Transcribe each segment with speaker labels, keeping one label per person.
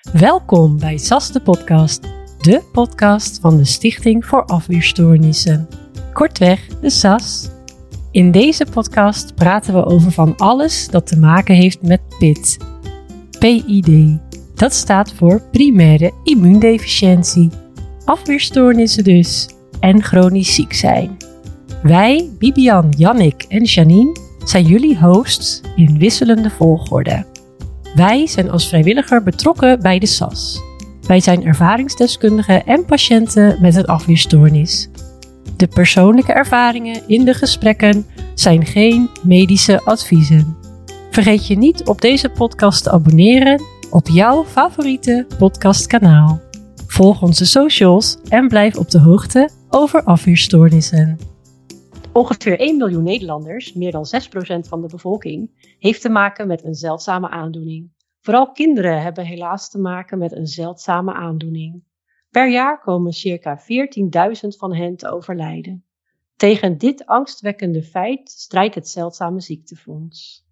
Speaker 1: Welkom bij SAS de podcast, de podcast van de Stichting voor Afweerstoornissen. Kortweg, de SAS. In deze podcast praten we over van alles dat te maken heeft met PID. PID. Dat staat voor primaire immuundeficiëntie. Afweerstoornissen dus. En chronisch ziek zijn. Wij, Bibian, Jannik en Janine, zijn jullie hosts in wisselende volgorde. Wij zijn als vrijwilliger betrokken bij de SAS. Wij zijn ervaringsdeskundigen en patiënten met een afweerstoornis. De persoonlijke ervaringen in de gesprekken zijn geen medische adviezen. Vergeet je niet op deze podcast te abonneren op jouw favoriete podcastkanaal. Volg onze socials en blijf op de hoogte over afweerstoornissen. Ongeveer 1 miljoen Nederlanders, meer dan 6% van de bevolking, heeft te maken met een zeldzame aandoening. Vooral kinderen hebben helaas te maken met een zeldzame aandoening. Per jaar komen circa 14.000 van hen te overlijden. Tegen dit angstwekkende feit strijdt het Zeldzame Ziektefonds.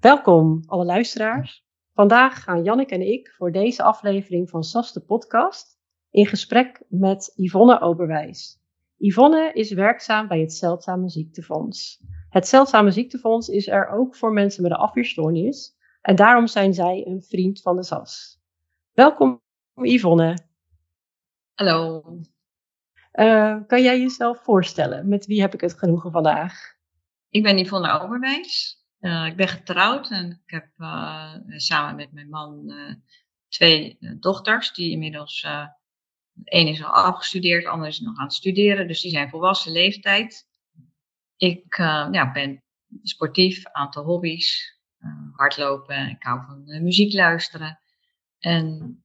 Speaker 1: Welkom, alle luisteraars. Vandaag gaan Jannik en ik voor deze aflevering van SAS de podcast in gesprek met Yvonne Oberwijs. Yvonne is werkzaam bij het Zeldzame Ziektefonds. Het Zeldzame Ziektefonds is er ook voor mensen met een afweerstoornis en daarom zijn zij een vriend van de SAS. Welkom Yvonne.
Speaker 2: Hallo.
Speaker 1: Uh, kan jij jezelf voorstellen? Met wie heb ik het genoegen vandaag?
Speaker 2: Ik ben Yvonne Overwijs. Uh, ik ben getrouwd en ik heb uh, samen met mijn man twee dochters die inmiddels Eén is al afgestudeerd, de ander is nog aan het studeren. Dus die zijn volwassen leeftijd. Ik uh, ja, ben sportief, aantal hobby's. Uh, hardlopen, ik hou van uh, muziek luisteren. En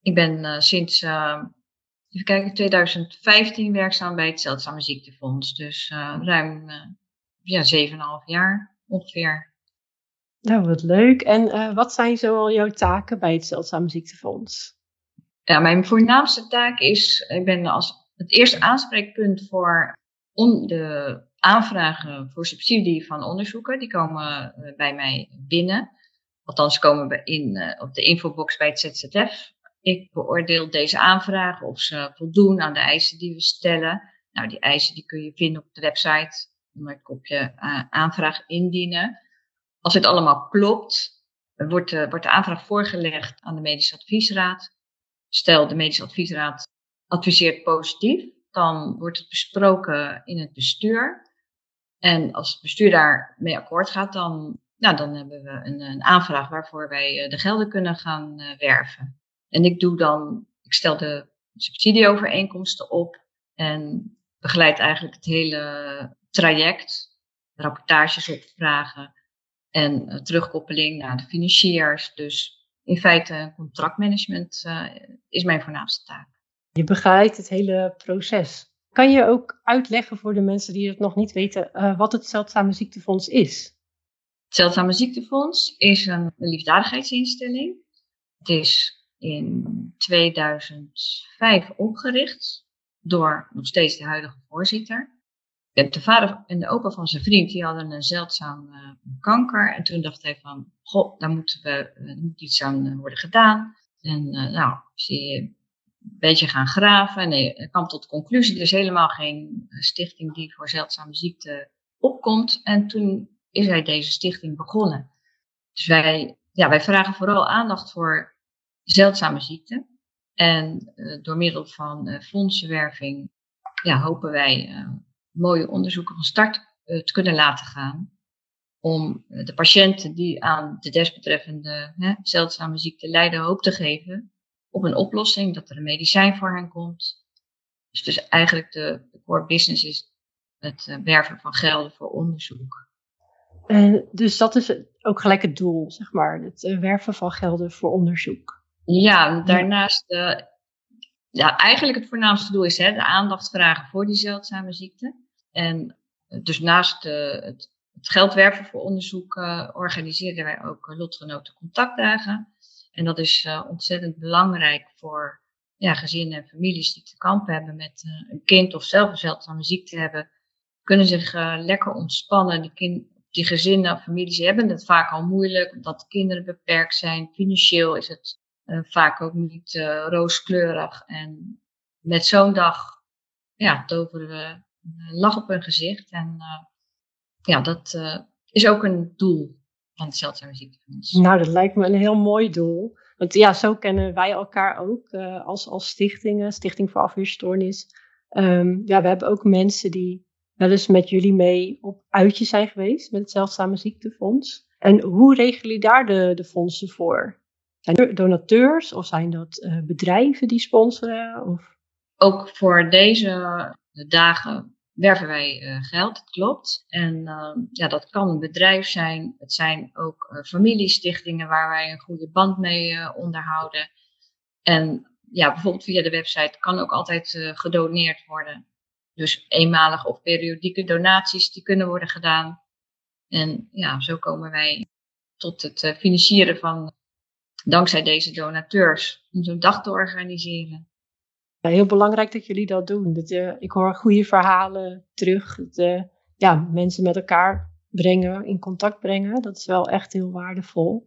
Speaker 2: ik ben sinds, even kijken, 2015 werkzaam bij het Zeldzame Ziektefonds. Dus ruim ja, 7,5 jaar ongeveer.
Speaker 1: Nou, wat leuk. En wat zijn zoal jouw taken bij het Zeldzame Ziektefonds?
Speaker 2: Ja, mijn voornaamste taak is, ik ben als het eerste aanspreekpunt voor de aanvragen voor subsidie van onderzoeken. Die komen uh, bij mij binnen. Althans, komen we in, uh, op de infobox bij het ZZF. Ik beoordeel deze aanvragen of ze voldoen aan de eisen die we stellen. Nou, die eisen die kun je vinden op de website. Dan op je uh, aanvraag indienen. Als het allemaal klopt, wordt de, wordt de aanvraag voorgelegd aan de medische adviesraad. Stel, de medische adviesraad adviseert positief, dan wordt het besproken in het bestuur. En als het bestuur daarmee akkoord gaat, dan, nou, dan hebben we een, een aanvraag waarvoor wij eh, de gelden kunnen gaan uh, werven. En ik doe dan, ik stel de subsidieovereenkomsten op en begeleid eigenlijk het hele traject, rapportages opvragen en uh, terugkoppeling naar de financiers. Dus in feite contractmanagement uh, is mijn voornaamste taak.
Speaker 1: Je begeleidt het hele proces. Kan je ook uitleggen voor de mensen die het nog niet weten uh, wat het Zeldzame Ziektefonds is?
Speaker 2: Het Zeldzame Ziektefonds is een liefdadigheidsinstelling. Het is in 2005 opgericht door nog steeds de huidige voorzitter de vader en de opa van zijn vriend, die hadden een zeldzaam uh, kanker. En toen dacht hij van, goh, daar, moeten we, er moet iets aan uh, worden gedaan. En nou, is hij een beetje gaan graven. En hij kwam tot de conclusie, er is helemaal geen stichting die voor zeldzame ziekte opkomt. En toen is hij deze stichting begonnen. Dus wij, ja, wij vragen vooral aandacht voor zeldzame ziekten. En door middel van fondsenwerving ja, hopen wij mooie onderzoeken van start uh, te kunnen laten gaan. Om uh, de patiënten die aan de desbetreffende hè, zeldzame ziekte lijden hoop te geven op een oplossing, dat er een medicijn voor hen komt. Dus, dus eigenlijk de, de core business is het uh, werven van gelden voor onderzoek.
Speaker 1: En dus dat is ook gelijk het doel, zeg maar, het werven van gelden voor onderzoek.
Speaker 2: Ja, daarnaast, ja, eigenlijk het voornaamste doel is hè, de aandacht vragen voor die zeldzame ziekte. En eh, dus naast uh, het, het geld werven voor onderzoek uh, organiseren wij ook lotgenoten contactdagen. En dat is ontzettend belangrijk voor ja, gezinnen en families die te kampen hebben met een kind of zelf een zeldzame ziekte hebben. Kunnen zich lekker ontspannen. Die, kind, die gezinnen of families hebben het vaak al moeilijk omdat de kinderen beperkt zijn. Financieel is het vaak ook niet rooskleurig. En met zo'n dag ja, toveren we lach op hun gezicht. En ja, dat is ook een doel van het Zeldzame Ziektefonds.
Speaker 1: Nou, dat lijkt me een heel mooi doel. Want ja, zo kennen wij elkaar ook uh, als, als stichtingen, Stichting voor Afweerstoornis. Um, ja, we hebben ook mensen die wel eens met jullie mee op uitje zijn geweest met het Zeldzame Ziektefonds. En hoe regelen jullie daar de, de fondsen voor? Zijn er donateurs of zijn dat uh, bedrijven die sponsoren? Of?
Speaker 2: Ook voor deze dagen werven wij uh, geld, dat klopt. En uh, ja, dat kan een bedrijf zijn. Het zijn ook uh, familiestichtingen waar wij een goede band mee onderhouden. En ja, bijvoorbeeld via de website kan ook altijd gedoneerd worden. Dus eenmalige of periodieke donaties die kunnen worden gedaan. En ja, zo komen wij tot het financieren van, dankzij deze donateurs, om zo'n dag te organiseren
Speaker 1: heel belangrijk dat jullie dat doen. Dat, uh, ik hoor goede verhalen terug. Dat, uh, ja, mensen met elkaar brengen, in contact brengen. Dat is wel echt heel waardevol.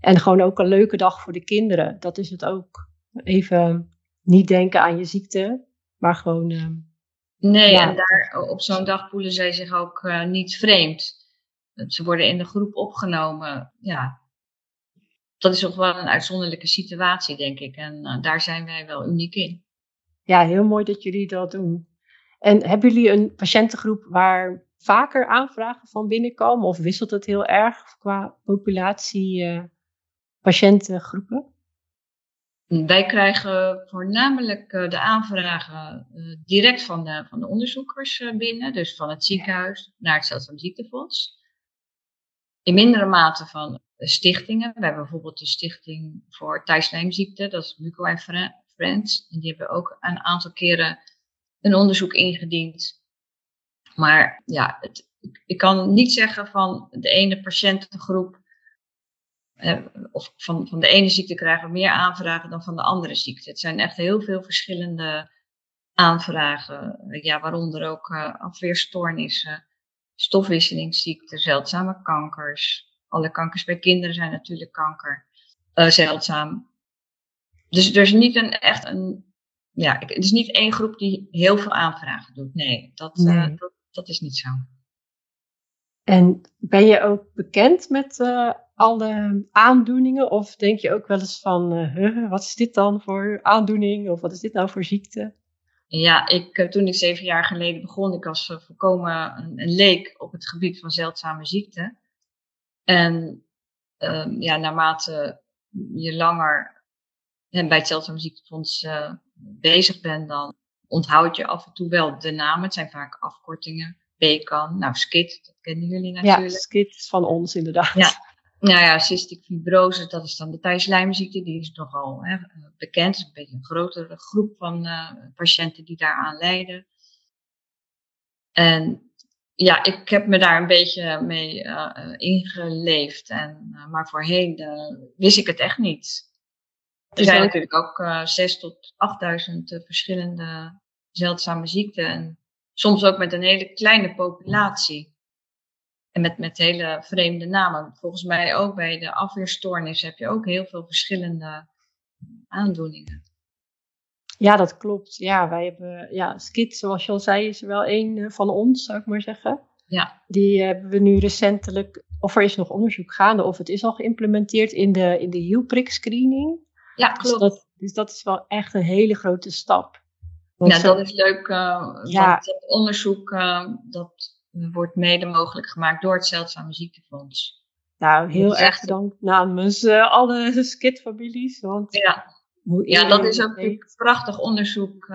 Speaker 1: En gewoon ook een leuke dag voor de kinderen. Dat is het ook. Even niet denken aan je ziekte, maar gewoon. Uh,
Speaker 2: nee, ja. en daar op zo'n dag voelen zij zich ook niet vreemd. Ze worden in de groep opgenomen. Ja, dat is toch wel een uitzonderlijke situatie, denk ik. En daar zijn wij wel uniek in
Speaker 1: ja, heel mooi dat jullie dat doen. En hebben jullie een patiëntengroep waar vaker aanvragen van binnenkomen? Of wisselt het heel erg qua populatie uh, patiëntengroepen?
Speaker 2: Wij krijgen voornamelijk uh, de aanvragen uh, direct van de, van de onderzoekers binnen. Dus van het ziekenhuis naar het Zeldzaam Ziektefonds. In mindere mate van stichtingen. We hebben bijvoorbeeld de Stichting voor Thijslijmziekte. Dat is Muco Friends. En die hebben ook een aantal keren een onderzoek ingediend. Maar ja, het, ik kan niet zeggen van de ene patiëntengroep eh, of van, van de ene ziekte krijgen we meer aanvragen dan van de andere ziekte. Het zijn echt heel veel verschillende aanvragen, ja, waaronder ook uh, afweerstoornissen, stofwisselingsziekten, zeldzame kankers. Alle kankers bij kinderen zijn natuurlijk kanker, uh, zeldzaam. Dus er is niet een, echt een, ja, het is niet één groep die heel veel aanvragen doet. Nee, dat, eh, dat, dat, is niet zo.
Speaker 1: En ben je ook bekend met uh, alle aandoeningen? Of denk je ook wel eens van, uh, wat is dit dan voor aandoening? Of wat is dit nou voor ziekte?
Speaker 2: Ja, ik, toen ik zeven jaar geleden begon, ik was voorkomen een, een leek op het gebied van zeldzame ziekten. En um, ja, naarmate je langer en bij het Zeldzame Ziektefonds uh, bezig bent, dan onthoud je af en toe wel de namen. Het zijn vaak afkortingen. BCAN, nou SKIT, dat kennen jullie natuurlijk.
Speaker 1: Ja, SKIT is van ons inderdaad.
Speaker 2: Ja. Nou ja, cystic fibrose, dat is dan de thijslijmziekte, die is nogal hè, bekend. Het is een beetje een grotere groep van uh, patiënten die daaraan lijden. En ja, ik heb me daar een beetje mee uh, ingeleefd. En, maar voorheen wist ik het echt niet. Er zijn natuurlijk ook uh, 6 tot 8000 uh, verschillende zeldzame ziekten. En soms ook met een hele kleine populatie. En met, met hele vreemde namen. Volgens mij ook bij de afweerstoornis heb je ook heel veel verschillende aandoeningen.
Speaker 1: Ja, dat klopt. Ja, wij hebben, ja, SKIT, zoals je al zei, is er wel één eh, van ons, zou ik maar zeggen.
Speaker 2: Ja.
Speaker 1: Die hebben we nu recentelijk, of er is nog onderzoek gaande, of het is al geïmplementeerd in de, in de hielprik screening.
Speaker 2: Ja, dus klopt.
Speaker 1: Dus dat, dus dat is wel echt een hele grote stap.
Speaker 2: Want ja, dat is leuk. Uh, ja. het onderzoek uh, dat wordt mede mogelijk gemaakt door het Zeldzame Ziektefonds.
Speaker 1: Nou, heel erg bedankt namens uh, alle skitfamilies. Want
Speaker 2: ja. ja, dat is ook natuurlijk prachtig onderzoek,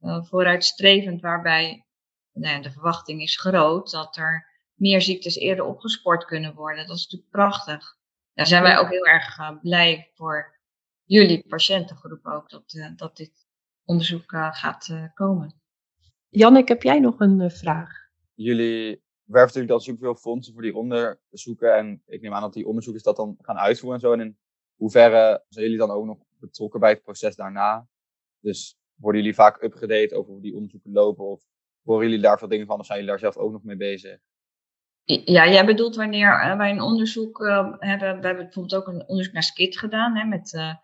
Speaker 2: vooruitstrevend, waarbij nou ja, de verwachting is groot dat er meer ziektes eerder opgespoord kunnen worden. Dat is natuurlijk prachtig. Daar zijn wij ook heel erg blij voor jullie patiëntengroep ook, dat, uh, dat dit onderzoek uh, gaat uh, komen.
Speaker 1: Jannik, heb jij nog een vraag?
Speaker 3: Jullie werven natuurlijk dan superveel fondsen voor die onderzoeken. En ik neem aan dat die onderzoekers dat dan gaan uitvoeren en zo. En in hoeverre zijn jullie dan ook nog betrokken bij het proces daarna? Dus worden jullie vaak upgedate over hoe die onderzoeken lopen? Of horen jullie daar veel dingen van? Of zijn jullie daar zelf ook nog mee bezig?
Speaker 2: Ja, jij bedoelt wanneer wij een onderzoek uh, hebben. We hebben bijvoorbeeld ook een onderzoek naar SKIT gedaan hè, met uh,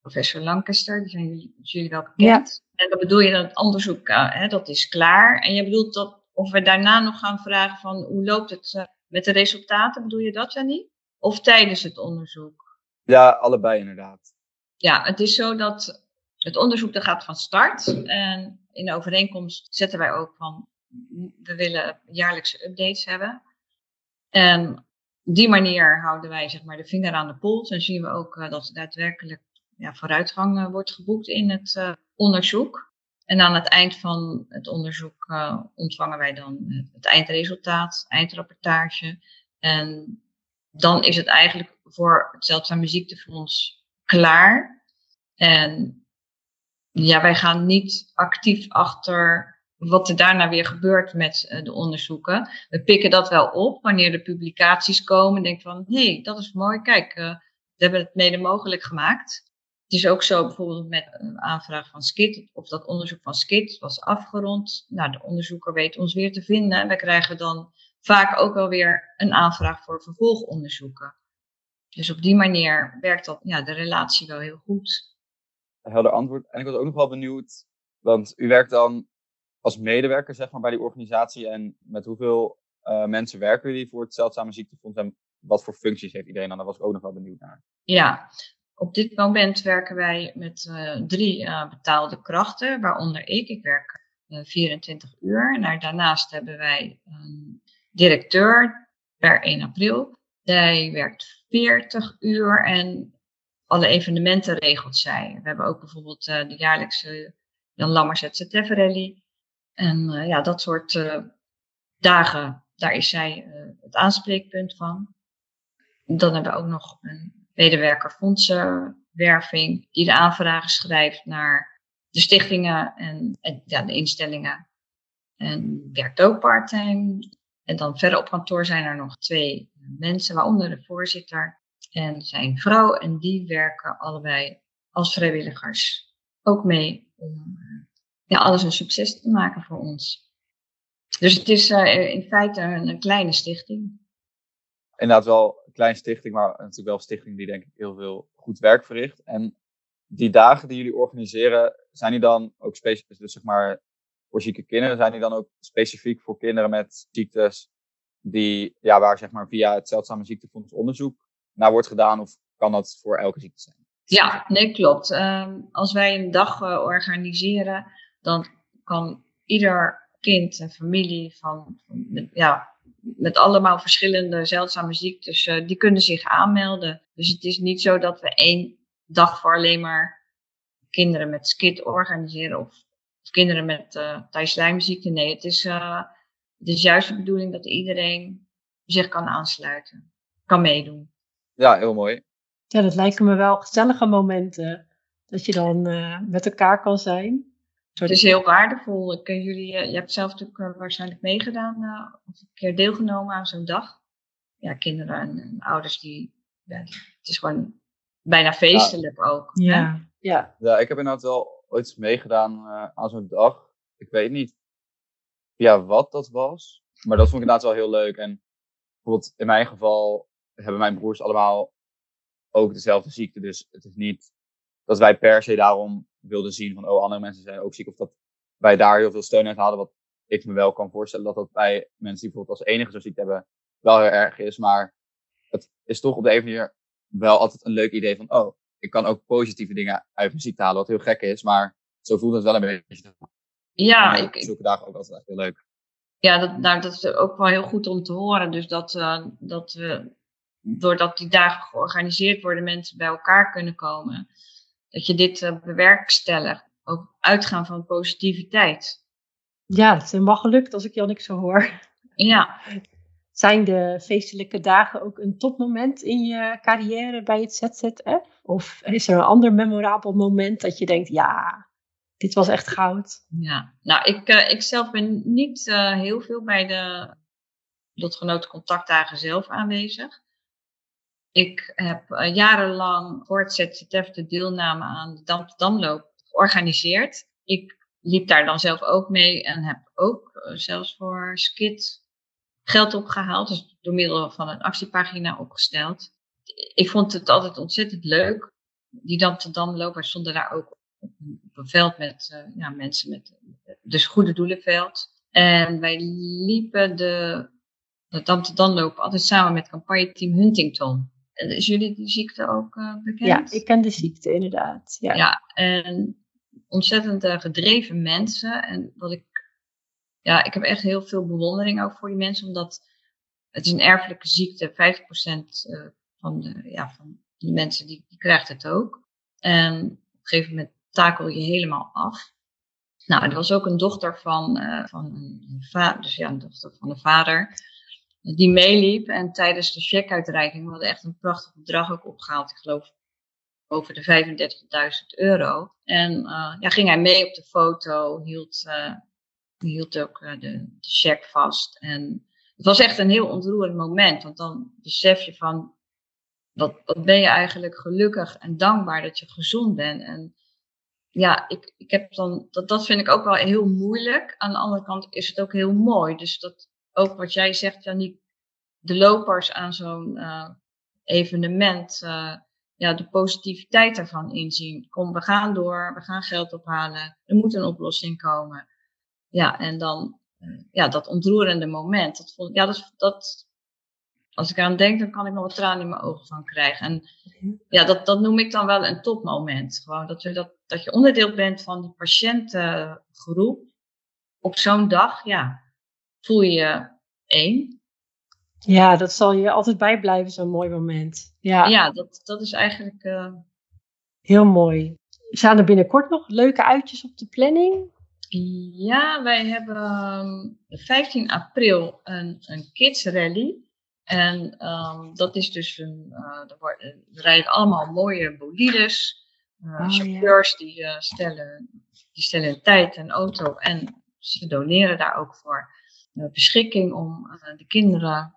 Speaker 2: professor Lancaster, die zijn jullie, jullie wel bekend. En dan bedoel je dat het onderzoek, uh, hè, dat is klaar. En je bedoelt dat of we daarna nog gaan vragen van hoe loopt het uh, met de resultaten, bedoel je dat, Jannie? Of tijdens het onderzoek?
Speaker 3: Ja, allebei inderdaad.
Speaker 2: Ja, het is zo dat het onderzoek dat gaat van start. En in de overeenkomst zetten wij ook van, we willen jaarlijkse updates hebben. En op die manier houden wij zeg maar, de vinger aan de pols en zien we ook uh, dat er daadwerkelijk ja, vooruitgang uh, wordt geboekt in het uh, onderzoek. En aan het eind van het onderzoek ontvangen wij dan het eindresultaat, eindrapportage. En dan is het eigenlijk voor het Zeldzame Ziektefonds klaar. En ja, wij gaan niet actief achter wat er daarna weer gebeurt met de onderzoeken. We pikken dat wel op wanneer de publicaties komen. Denk van, hé, hey, dat is mooi. Kijk, we hebben het mede mogelijk gemaakt. Het is ook zo bijvoorbeeld met een aanvraag van SKIT, of dat onderzoek van SKIT was afgerond. Nou, de onderzoeker weet ons weer te vinden. En wij krijgen dan vaak ook wel weer een aanvraag voor vervolgonderzoeken. Dus op die manier werkt dat, ja, de relatie wel heel goed.
Speaker 3: Helder antwoord. En ik was ook nog wel benieuwd, want u werkt dan als medewerker zeg maar, bij die organisatie. En met hoeveel uh, mensen werken jullie voor het Zeldzame Ziektefonds? En wat voor functies heeft iedereen dan? Daar was ik ook nog wel benieuwd naar.
Speaker 2: Ja, op dit moment werken wij met uh, drie uh, betaalde krachten, waaronder ik. Ik werk 24 uur. En daarnaast hebben wij een directeur per 1 april. Hij werkt 40 uur en alle evenementen regelt zij. We hebben ook bijvoorbeeld de jaarlijkse Jan Lammers ZZF Rally. En ja, dat soort dagen, daar is zij het aanspreekpunt van. Dan hebben we ook nog een medewerker fondsenwerving die de aanvragen schrijft naar de stichtingen en, ja, de instellingen. En werkt ook parttime. En dan verder op kantoor zijn er nog twee mensen, waaronder de voorzitter en zijn vrouw. En die werken allebei als vrijwilligers ook mee om ja, alles een succes te maken voor ons. Dus het is uh, in feite een, een, kleine stichting.
Speaker 3: Inderdaad wel een kleine stichting, maar natuurlijk wel een stichting die denk ik heel veel goed werk verricht. En die dagen die jullie organiseren, zijn die dan ook specifiek, dus zeg maar voor zieke kinderen, zijn die dan ook specifiek voor kinderen met ziektes die, ja, waar zeg maar via het Zeldzame Ziektefonds onderzoek naar wordt gedaan? Of kan dat voor elke ziekte zijn?
Speaker 2: Ja, nee, klopt. Uh, als wij een dag uh, organiseren, dan kan ieder kind en familie van, van ja, met allemaal verschillende zeldzame ziektes, uh, die kunnen zich aanmelden. Dus het is niet zo dat we één dag voor alleen maar kinderen met skit organiseren of, of kinderen met uh, thijslijmziekte. Nee, het is, uh, het is juist de bedoeling dat iedereen zich kan aansluiten, kan meedoen.
Speaker 3: Ja, heel mooi.
Speaker 1: Ja, dat lijken me wel gezellige momenten. Dat je dan uh, met elkaar kan zijn.
Speaker 2: Het is heel waardevol. Ik, jullie, je hebt zelf natuurlijk waarschijnlijk meegedaan of een keer deelgenomen aan zo'n dag. Ja, kinderen en, en ouders die, ja, het is gewoon bijna feestelijk ja. ook.
Speaker 1: Ja.
Speaker 2: Hè?
Speaker 1: ja.
Speaker 3: Ja, ik heb inderdaad wel ooit meegedaan uh, aan zo'n dag. Ik weet niet ja, wat dat was, maar dat vond ik inderdaad wel heel leuk. En bijvoorbeeld in mijn geval hebben mijn broers allemaal ook dezelfde ziekte. Dus het is niet dat wij per se daarom wilden zien van, oh, andere mensen zijn ook ziek. Of dat wij daar heel veel steun uit hadden. Wat ik me wel kan voorstellen dat dat bij mensen die bijvoorbeeld als enige zo'n ziekte hebben wel heel erg is. Maar het is toch op de een of andere manier wel altijd een leuk idee van, oh, ik kan ook positieve dingen uit mijn ziekte halen. Wat heel gek is, maar zo voelt het wel een beetje.
Speaker 2: Ja,
Speaker 3: ik, ik zulke dagen ook altijd heel leuk.
Speaker 2: Ja, dat, nou, dat is ook wel heel goed om te horen. Dus dat, uh, dat we, doordat die dagen georganiseerd worden, mensen bij elkaar kunnen komen dat je dit uh, bewerkstelligt. Ook uitgaan van positiviteit.
Speaker 1: Ja, dat is helemaal gelukt als ik Jannik zo hoor.
Speaker 2: Ja.
Speaker 1: Zijn de feestelijke dagen ook een topmoment in je carrière bij het ZZF? Of is er een ander memorabel moment dat je denkt, ja, dit was echt goud?
Speaker 2: Ja, nou, ik, uh, ik zelf ben niet uh, heel veel bij de lotgenoten contactdagen zelf aanwezig. Ik heb uh, jarenlang voor het ZZF de deelname aan de Amsterdamloop georganiseerd. Ik liep daar dan zelf ook mee en heb ook uh, zelfs voor Skit geld opgehaald. Dus door middel van een actiepagina opgesteld. Ik vond het altijd ontzettend leuk. die Dam lopers stonden daar ook op een, veld met ja, mensen met dus goede doelenveld. En wij liepen de, de Dam lopen altijd samen met campagneteam Huntington. Is jullie die ziekte ook bekend?
Speaker 1: Ja, ik ken de ziekte inderdaad. Ja,
Speaker 2: ja en ontzettend gedreven mensen. En wat ik, ja, ik heb echt heel veel bewondering ook voor die mensen, omdat het is een erfelijke ziekte. 50% uh, van de, ja, van de mensen die, die krijgt het ook. En op een gegeven moment takel je helemaal af. Nou, er was ook een dochter van, uh, van een vader, dus ja, een dochter van de vader, die meeliep. En tijdens de checkuitreiking, we echt een prachtig bedrag ook opgehaald. Ik geloof over de 35.000 euro. En uh, ja, ging hij mee op de foto, hield, uh, hield ook de, de check vast. En het was echt een heel ontroerend moment, want dan besef je van, wat, wat ben je eigenlijk gelukkig en dankbaar dat je gezond bent. En ja, ik, ik heb dan, dat, dat vind ik ook wel heel moeilijk. Aan de andere kant is het ook heel mooi. Dus dat, ook wat jij zegt, Janiek, de lopers aan zo'n uh, evenement, uh, ja, de positiviteit ervan inzien. Kom, we gaan door, we gaan geld ophalen, er moet een oplossing komen. Ja, en dan ja, dat ontroerende moment. Dat vond, ja, dat, dat, als ik aan denk, dan kan ik nog wat tranen in mijn ogen van krijgen. En ja, dat, dat noem ik dan wel een topmoment. Gewoon dat, je dat, dat je onderdeel bent van die patiëntengroep. Op zo'n dag, ja, voel je je één.
Speaker 1: Ja, dat zal je altijd bijblijven, zo'n mooi moment. Ja,
Speaker 2: ja dat, dat is eigenlijk... Uh...
Speaker 1: Heel mooi. Zijn er binnenkort nog leuke uitjes op de planning?
Speaker 2: Ja, wij hebben 15 ehm, april een, een kids rally. En um, dat is dus een, uh, er, rijden allemaal mooie bolides. Uh, oh, chauffeurs die, uh, stellen, die stellen een tijd en auto en ze doneren daar ook voor beschikking om de kinderen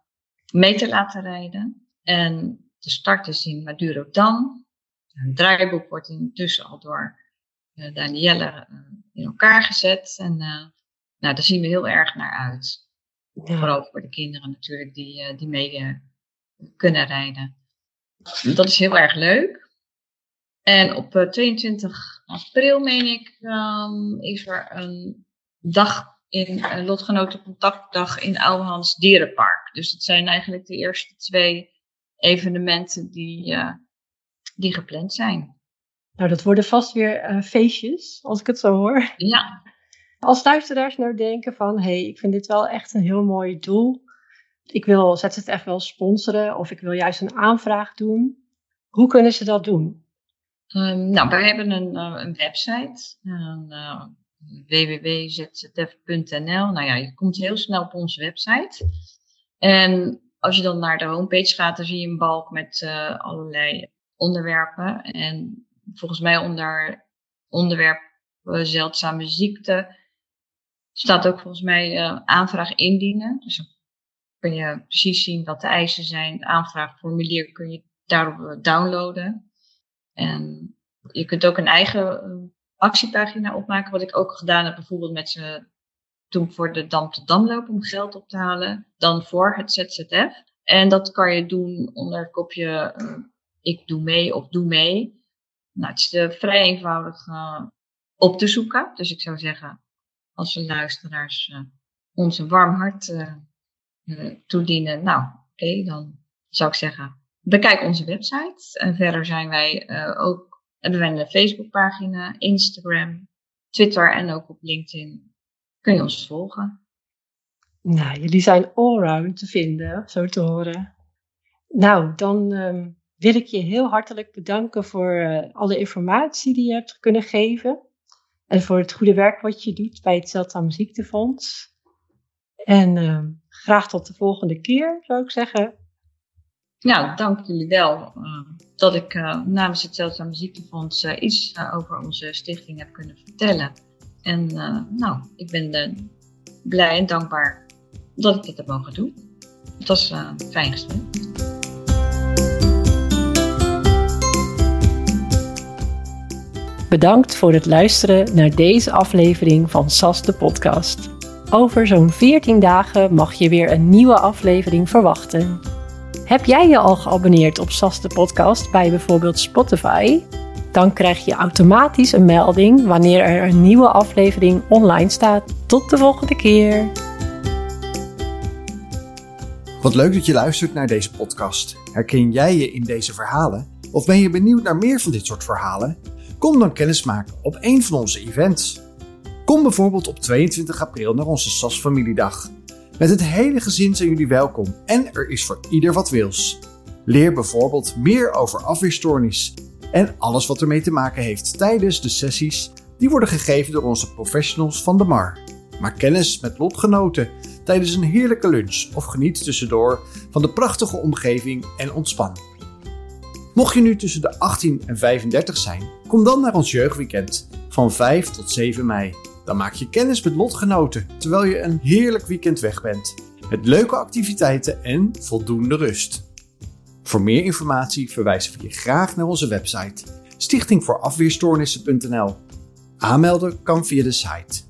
Speaker 2: mee te laten rijden. En de start is in Madurodam. Een draaiboek wordt intussen al door Danielle in elkaar gezet. En nou, daar zien we heel erg naar uit. Vooral voor de kinderen natuurlijk die, die mee kunnen rijden. Dat is heel erg leuk. En op 22 april, meen ik, um, is er een dag in een lotgenoten contactdag in Ouwehans Dierenpark. Dus dat zijn eigenlijk de eerste twee evenementen die, die gepland zijn.
Speaker 1: Nou, dat worden vast weer uh, feestjes, als ik het zo hoor.
Speaker 2: Ja.
Speaker 1: Als luisteraars nou denken van, hé, hey, ik vind dit wel echt een heel mooi doel. Ik wil ZZF wel sponsoren of ik wil juist een aanvraag doen. Hoe kunnen ze dat doen?
Speaker 2: Um, nou, wij hebben een, uh, een website. www.zzf.nl. Nou ja, je komt heel snel op onze website. En als je dan naar de homepage gaat, dan zie je een balk met uh, allerlei onderwerpen. En volgens mij onder onderwerp uh, zeldzame ziekte staat ook volgens mij uh, aanvraag indienen. Dus dan kun je precies zien wat de eisen zijn. Het aanvraagformulier kun je daarop eh, downloaden. En je kunt ook een eigen actiepagina opmaken, wat ik ook gedaan heb, bijvoorbeeld met ze toen voor de Dam te Dam lopen om geld op te halen, dan voor het ZZF. En dat kan je doen onder het kopje uh, ik doe mee of doe mee. Nou, het is vrij eenvoudig uh, op te zoeken. Dus ik zou zeggen, als we luisteraars uh, ons een warm hart toedienen, nou, oké, dan zou ik zeggen, bekijk onze website. En verder zijn wij ook, hebben wij een Facebookpagina, Instagram, Twitter en ook op LinkedIn. Kun je ons volgen.
Speaker 1: Nou, jullie zijn allround te vinden, zo te horen. Nou, dan um, wil ik je heel hartelijk bedanken voor uh, alle informatie die je hebt kunnen geven. En voor het goede werk wat je doet bij het Zeldzame Ziektefonds. En uh, graag tot de volgende keer, zou ik zeggen.
Speaker 2: Nou, dank jullie wel uh, dat ik namens het Zeldzame Ziektefonds iets over onze stichting heb kunnen vertellen. En nou, ik ben blij en dankbaar dat ik dit heb mogen doen. Het was fijn gesprek.
Speaker 1: Bedankt voor het luisteren naar deze aflevering van SAS de podcast. Over zo'n 14 dagen mag je weer een nieuwe aflevering verwachten. Heb jij je al geabonneerd op SAS de podcast bij bijvoorbeeld Spotify? Dan krijg je automatisch een melding wanneer er een nieuwe aflevering online staat. Tot de volgende keer.
Speaker 4: Wat leuk dat je luistert naar deze podcast. Herken jij je in deze verhalen? Of ben je benieuwd naar meer van dit soort verhalen? Kom dan kennismaken op een van onze events. Kom bijvoorbeeld op 22 april naar onze SAS Familiedag. Met het hele gezin zijn jullie welkom en er is voor ieder wat wils. Leer bijvoorbeeld meer over afweerstoornis en alles wat ermee te maken heeft tijdens de sessies die worden gegeven door onze professionals van de MAR. Maak kennis met lotgenoten tijdens een heerlijke lunch of geniet tussendoor van de prachtige omgeving en ontspan. Mocht je nu tussen de 18 en 35 zijn, kom dan naar ons jeugdweekend van 5 tot 7 mei. Dan maak je kennis met lotgenoten terwijl je een heerlijk weekend weg bent. Met leuke activiteiten en voldoende rust. Voor meer informatie verwijzen we je graag naar onze website stichtingvoorafweerstoornissen.nl. Aanmelden kan via de site.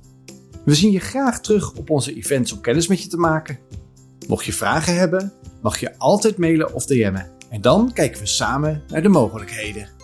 Speaker 4: We zien je graag terug op onze events om kennis met je te maken. Mocht je vragen hebben, mag je altijd mailen of DM'en. En dan kijken we samen naar de mogelijkheden.